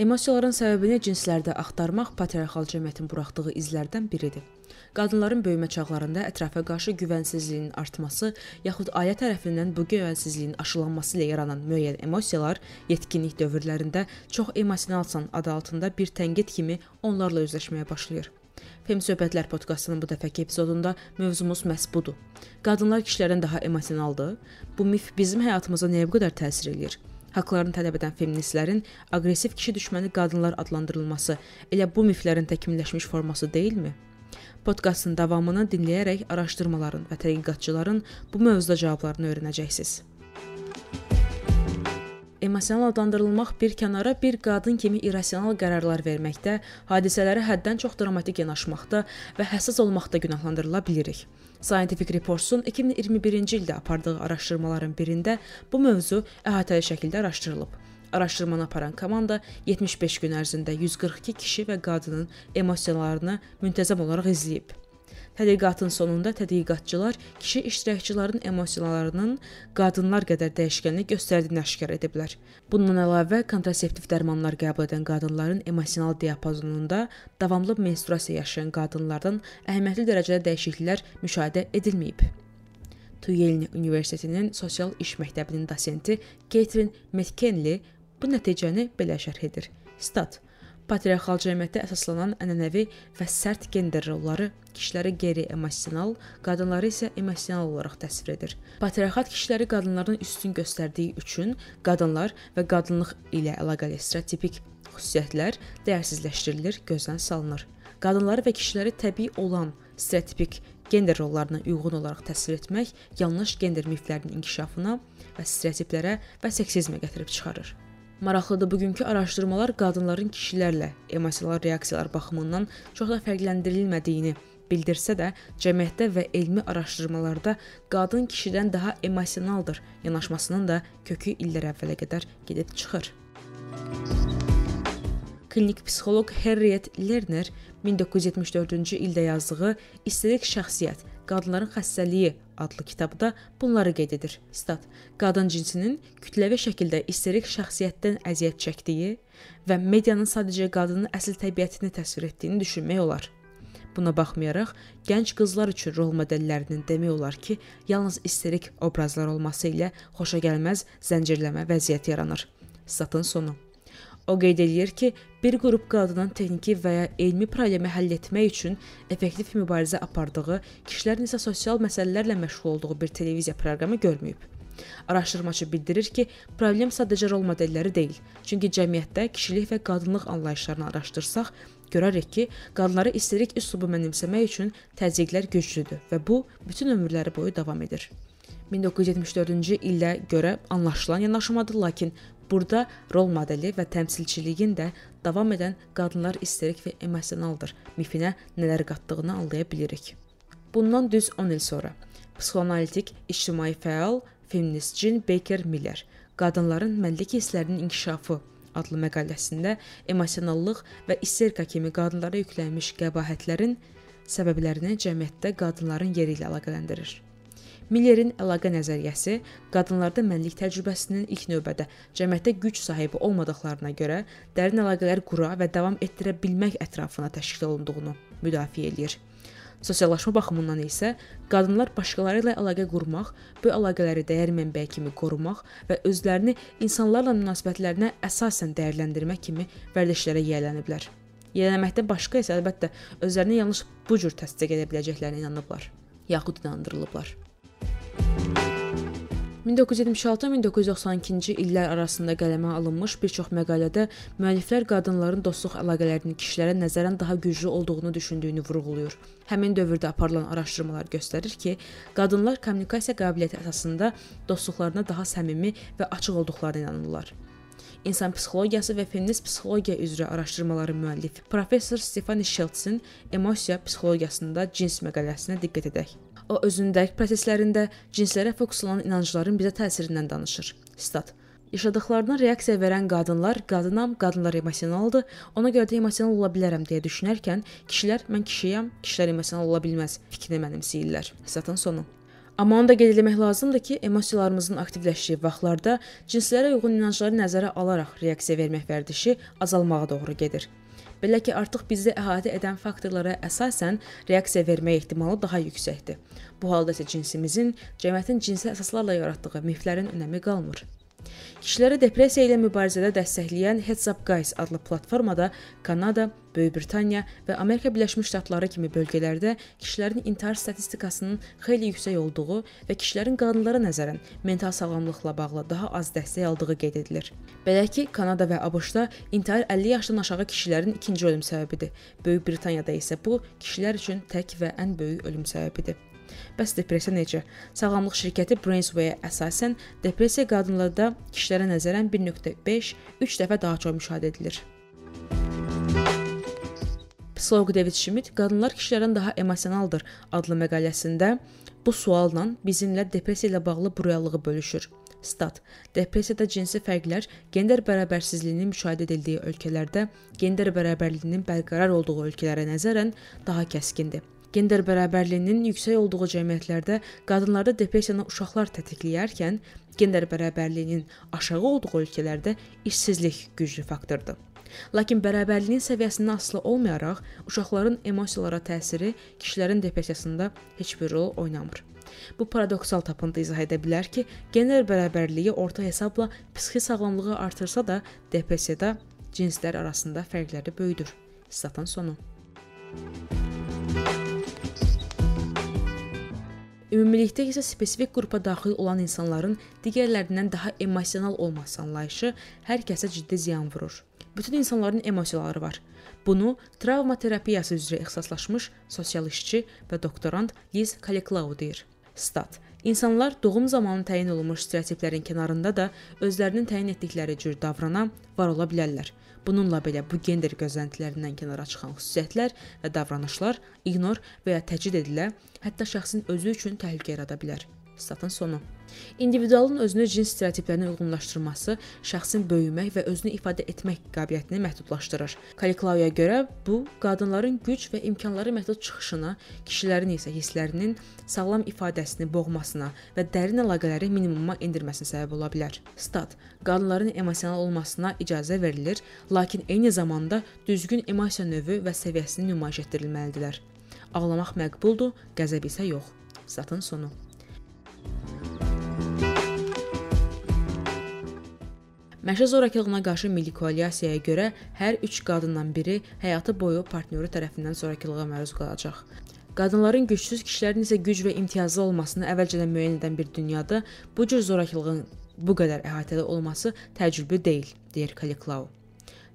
Emosiyaların səbəbini cinslərdə axtarmaq patriarxal cəmiyyətin buraxdığı izlərdən biridir. Qadınların böyümə çağlarında ətrafa qarşı güvənsizliyin artması, yaxud ailə tərəfindən bu güvənsizliyin aşılanması ilə yaranan müəyyən emosiyalar yetkinlik dövrlərində çox emosionalsan adı altında bir tənqid kimi onlarla üzləşməyə başlayır. Fem söhbətlər podkastının bu dəfəki epizodunda mövzumuz məhz budur. Qadınlar kişilərdən daha emosionaldır. Bu mif bizim həyatımıza nəyə qədər təsir eləyir? Haqlarını tələb edən feministlərin aqressiv kişi düşməni qadınlar adlandırılması elə bu miflərin təkmilləşmiş forması deyilmi? Podkastın davamını dinləyərək araşdırmaların və tədqiqatçıların bu mövzuda cavablarını öyrənəcəksiniz. Emosional adlandırılmaq bir kənara bir qadın kimi irrasional qərarlar verməkdə, hadisələrə həddən çox dramatik yanaşmaqda və həssas olmaqda günahlandırıla bilirik. Scientific Reports-un 2021-ci ildə apardığı araşdırmaların birində bu mövzu əhatəli şəkildə araşdırılıb. Araşdırmanı aparan komanda 75 gün ərzində 142 kişi və qadının emosionallarını müntəzəm olaraq izləyib. Tədqiqatın sonunda tədqiqatçılar kişi iştirakçıların emosiyalarının qadınlar qədər dəyişkənlik göstərdiyini aşkar ediblər. Bundan əlavə, kontraseptiv dərmanlar qəbul edən qadınların emosional diapazonunda davamlı menstruasiya yaşayan qadınlardan əhəmiyyətli dərəcədə dəyişikliklər müşahidə edilməyib. Yale Universitetinin sosial iş məktəbinin dosenti Catherine McKinley bu nəticəni belə şərh edir. Stat Patriarxal cəmiyyətdə əsaslanan ənənəvi və sərt gender rolları kişiləri qeyri-emosional, qadınları isə emosional olaraq təsvir edir. Patriarxat kişiləri qadınlardan üstün göstərdiyi üçün qadınlar və qadınlıq ilə əlaqəli stereotipik xüsusiyyətlər dəyərsizləşdirilir, gözdən salınır. Qadınları və kişiləri təbii olan stereotipik gender rollarına uyğun olaraq təsvir etmək yanlış gender miflərinin inkişafına və stereotiplərə və seksizmə gətirib çıxarır. Maraqlıdır, bugünkü araşdırmalar qadınların kişilərlə emosional reaksiyalar baxımından çox da fərqləndirilmədiyini bildirsə də, cəmiyyətdə və elmi araşdırmalarda qadın kişidən daha emosionaldır yanaşmasının da kökü illər əvvələ qədər gedib çıxır. Klinik psixoloq Harriet Lerner 1974-cü ildə yazdığı İsterik şəxsiyyət Qadınların xəstəliyi adlı kitabda bunları qeyd edir. Stat: Qadın cinsinin kütləvi şəkildə isterik şəxsiyyətdən əziyyət çəkdiyi və medianın sadəcə qadının əsl təbiətini təsvir etdiyini düşünmək olar. Buna baxmayaraq, gənc qızlar üçün rol modellərinin demək olar ki, yalnız isterik obrazlar olması ilə xoşagəlməz zəncirləmə vəziyyəti yaranır. Statın sonu. O qeyd eləyir ki, bir qrup qadının texniki və ya elmi problemi həll etmək üçün effektiv mübarizə apardığı, kişilərin isə sosial məsələlərlə məşğul olduğu bir televiziya proqramı görməyib. Araşdırmaçı bildirir ki, problem sadəcə rol modelləri deyil. Çünki cəmiyyətdə kişilik və qadınlıq anlayışlarını araşdırsaq, görərik ki, qadınları isterik üslubu mənimsəmək üçün təzyiqlər güclüdür və bu bütün ömürləri boyu davam edir. 1974-cü ildə görə anlaşılan yanaşmadır, lakin Burada rol modeli və təmsilçiliyin də davam edən qadınlar isterik və emosionaldır mifinə nələr qatdığını anlaya bilirik. Bundan düz 10 il sonra psixoanalitik, ictimai fəal, feminist Jean Baker Miller qadınların mənlik hisslərinin inkişafı adlı məqaləsində emosionallıq və isterika kimi qadınlara yüklənmiş qəbahətlərin səbəblərini cəmiyyətdə qadınların yeri ilə əlaqələndirir. Millerin əlaqə nəzəriyyəsi qadınlarda mənlik təcrübəsinin ilk növbədə cəmiyyətdə güc sahibi olmadıqlarına görə dərin əlaqələr qura və davam etdirə bilmək ətrafına təşkil olunduğunu müdafiə eləyir. Sosiallaşma baxımından isə qadınlar başqaları ilə əlaqə qurmaq, bu əlaqələri dəyər mənbəyi kimi qorumaq və özlərini insanlarla münasibətlərinə əsasən dəyərləndirmək kimi vərdişlərə yiyələniblər. Yiyələnməkdən başqa isə əlbəttə özlərini yalnız bu cür təsdiq edə biləcəklərinə inanıblar, yaxud inandırılıblar. 1976-1992-ci illər arasında qələmə alınmış bir çox məqalədə müəlliflər qadınların dostluq əlaqələrinin kişilərə nəzərən daha güclü olduğunu düşündüyünü vurğulayır. Həmin dövrdə aparılan araşdırmalar göstərir ki, qadınlar kommunikasiya qabiliyyəti əsasında dostluqlarına daha səmimi və açıq olduqlarına inanırlar. İnsan psixologiyası və feminist psixologiya üzrə araşdırmaların müəllifi professor Stefani Sheltsin emosiya psixologiyasında cins məqaləsinə diqqət edək. O özünün dərk proseslərində cinslərə fokuslanan inancların bizə təsirindən danışır. Stat. Yaşadıqlarına reaksiya verən qadınlar, qadınam, qadınlar emosionaldır, ona görə də emosional ola bilərəm deyə düşünərkən, kişilər mən kişiyəm, kişilər emosional ola bilməz fikrini mənimsəyirlər. Statın sonu. Amma onu da qeyd etmək lazımdır ki, emosiyalarımızın aktivləşdiyi vaxtlarda cinslərə uyğun inancları nəzərə alaraq reaksiya vermək vərdişi azalmağa doğru gedir. Belə ki, artıq bizi əhatə edən faktorlara əsasən reaksiya vermək ehtimalı daha yüksəkdir. Bu halda isə cinsimizin cəmiyyətin cinsi əsaslarla yaratdığı miflərin önəmi qalmır. Kişiləri depressiya ilə mübarizədə dəstəkləyən Heads Up Guys adlı platformada Kanada, Böyük Britaniya və Amerika Birləşmiş Ştatları kimi bölgələrdə kişilərin intihar statistikasının xeyli yüksək olduğu və kişilərin qadınlara nəzərən mental sağlamlıqla bağlı daha az dəstək aldığı qeyd edilir. Belə ki, Kanada və ABŞ-da intihar 50 yaşdan aşağı kişilərin ikinci ölüm səbəbidir. Böyük Britaniyada isə bu kişilər üçün tək və ən böyük ölüm səbəbidir. Bəs depressiya necə? Sağlamlıq şirkəti Brainsway-ə əsasən depressiya qadınlarda kişilərə nəzərən 1.5-3 dəfə daha çox müşahidə edilir. Psixoloq David Schmidt qadınlar kişilərdən daha emosionaldır adlı məqaləsində bu sualla bizimlə depressiya ilə bağlı bu reallığı bölüşür. Stat. Depressiyada cinsi fərqlər gender bərabərsizliyinin müşahidə edildiyi ölkələrdə gender bərabərliyinin bərqərar olduğu ölkələrə nəzərən daha kəskindir. Gender bərabərliyinin yüksək olduğu cəmiyyətlərdə qadınlarda depressiyanı uşaqlar tetikləyərkən, gender bərabərliyinin aşağı olduğu ölkələrdə işsizlik güclü faktordur. Lakin bərabərliyin səviyyəsindən asılı olmayaraq, uşaqların emosiyalara təsiri kişilərin depressiyasında heç bir rol oynamır. Bu paradoksal tapıntı izah edə bilər ki, gender bərabərliyi orta hesabla psixi sağlamlığı artırsa da, depressiyada cinslər arasında fərqləri böyüdür. Statın sonu. Ümumilikdə isə spesifik qrupa daxil olan insanların digərlərindən daha emosional olması anlayışı hər kəsə ciddi ziyan vurur. Bütün insanların emosiyaları var. Bunu travma terapiyası üzrə ixtisaslaşmış sosial işçi və doktorant Liz Kaliklau deyir. Stat. İnsanlar doğum zamanı təyin olunmuş stereotiplərin kənarında da özlərinin təyin etdikləri cür davrana var ola bilərlər. Bununla belə bu gender gözləntilərindən kənara çıxan xüsusiyyətlər və davranışlar ignor və ya təcrid edilə, hətta şəxsin özü üçün təhlükə yarada bilər. Statın sonu. İndividualın özünü cins stereotiplərinə uyğunlaşdırması şəxsin böyümək və özünü ifadə etmək qabiliyyətini məhdudlaşdırır. Kaliklauya görə bu qadınların güc və imkanları məhdud çıxışına, kişilərin isə hisslərinin sağlam ifadəsini boğmasına və dərin əlaqələri minimuma endirməsinə səbəb ola bilər. Stat. Qadınların emosional olmasına icazə verilir, lakin eyni zamanda düzgün emosiya növü və səviyyəsini nümayiş etdirilməlidirlər. Ağlamaq məqbuldur, qəzəb isə yox. Statın sonu. Məşə zorakılığına qarşı milli koalisiyaya görə hər 3 qadından biri həyatı boyu partnyoru tərəfindən zorakılığa məruz qalacaq. Qadınların gücsüz, kişilərin isə güc və imtiyazlı olmasını əvvəlcədən müəyyən edən bir dünyada bu cür zorakılığın bu qədər əhatəli olması təəccüblü deyil, deyir Kaliklau.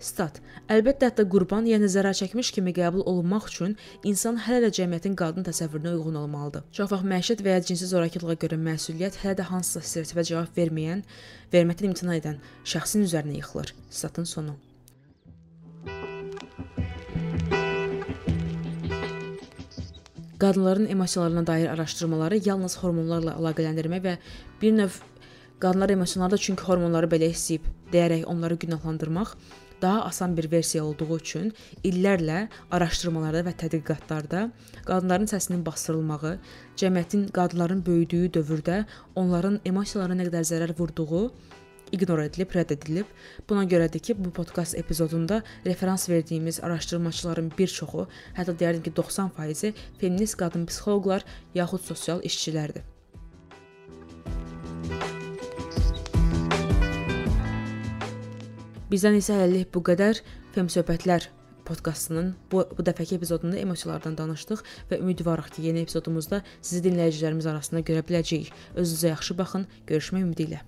Stat. Əlbəttə hətta qurban, yəni zərər çəkmiş kimi qəbul olunmaq üçün insan hələ də cəmiyyətin qadın təsəvvürünə uyğun olmalıdır. Çox vaxt məişət və ya cinsi zorakılığa görə məsuliyyət hələ də hansısa stereotipə cavab verməyən, verməkdən imtina edən şəxsin üzərinə yıxılır. Statın sonu. Qadınların emosiyalarına dair araşdırmaları yalnız hormonlarla əlaqələndirmə və bir növ qadınlar emosionalda çünki hormonları belə istəyib deyərək onları günahlandırmaq daha asan bir versiya olduğu üçün illərlə araşdırmalarda və tədqiqatlarda qadınların səsinin basdırılmağı, cəmiyyətin qadınların böyüdüyü dövrdə onların emosiyalarına nə qədər zərər vurduğu ignor edilib, rədd edilib. Buna görədir ki, bu podkast epizodunda referans verdiyimiz araşdırmaçıların bir çoxu, hətta deyərdim ki, 90%-i feminist qadın psixoloqlar yaxud sosial işçilərdir. Bizdən isə hələlik bu qədər. Fem söhbətlər podkastının bu, bu dəfəki epizodunda emosiyalardan danışdıq və ümidvarıq ki, yeni epizodumuzda sizi dinləyicilərimiz arasında görə biləcəyik. Özünüzə yaxşı baxın. Görüşmək ümidi ilə.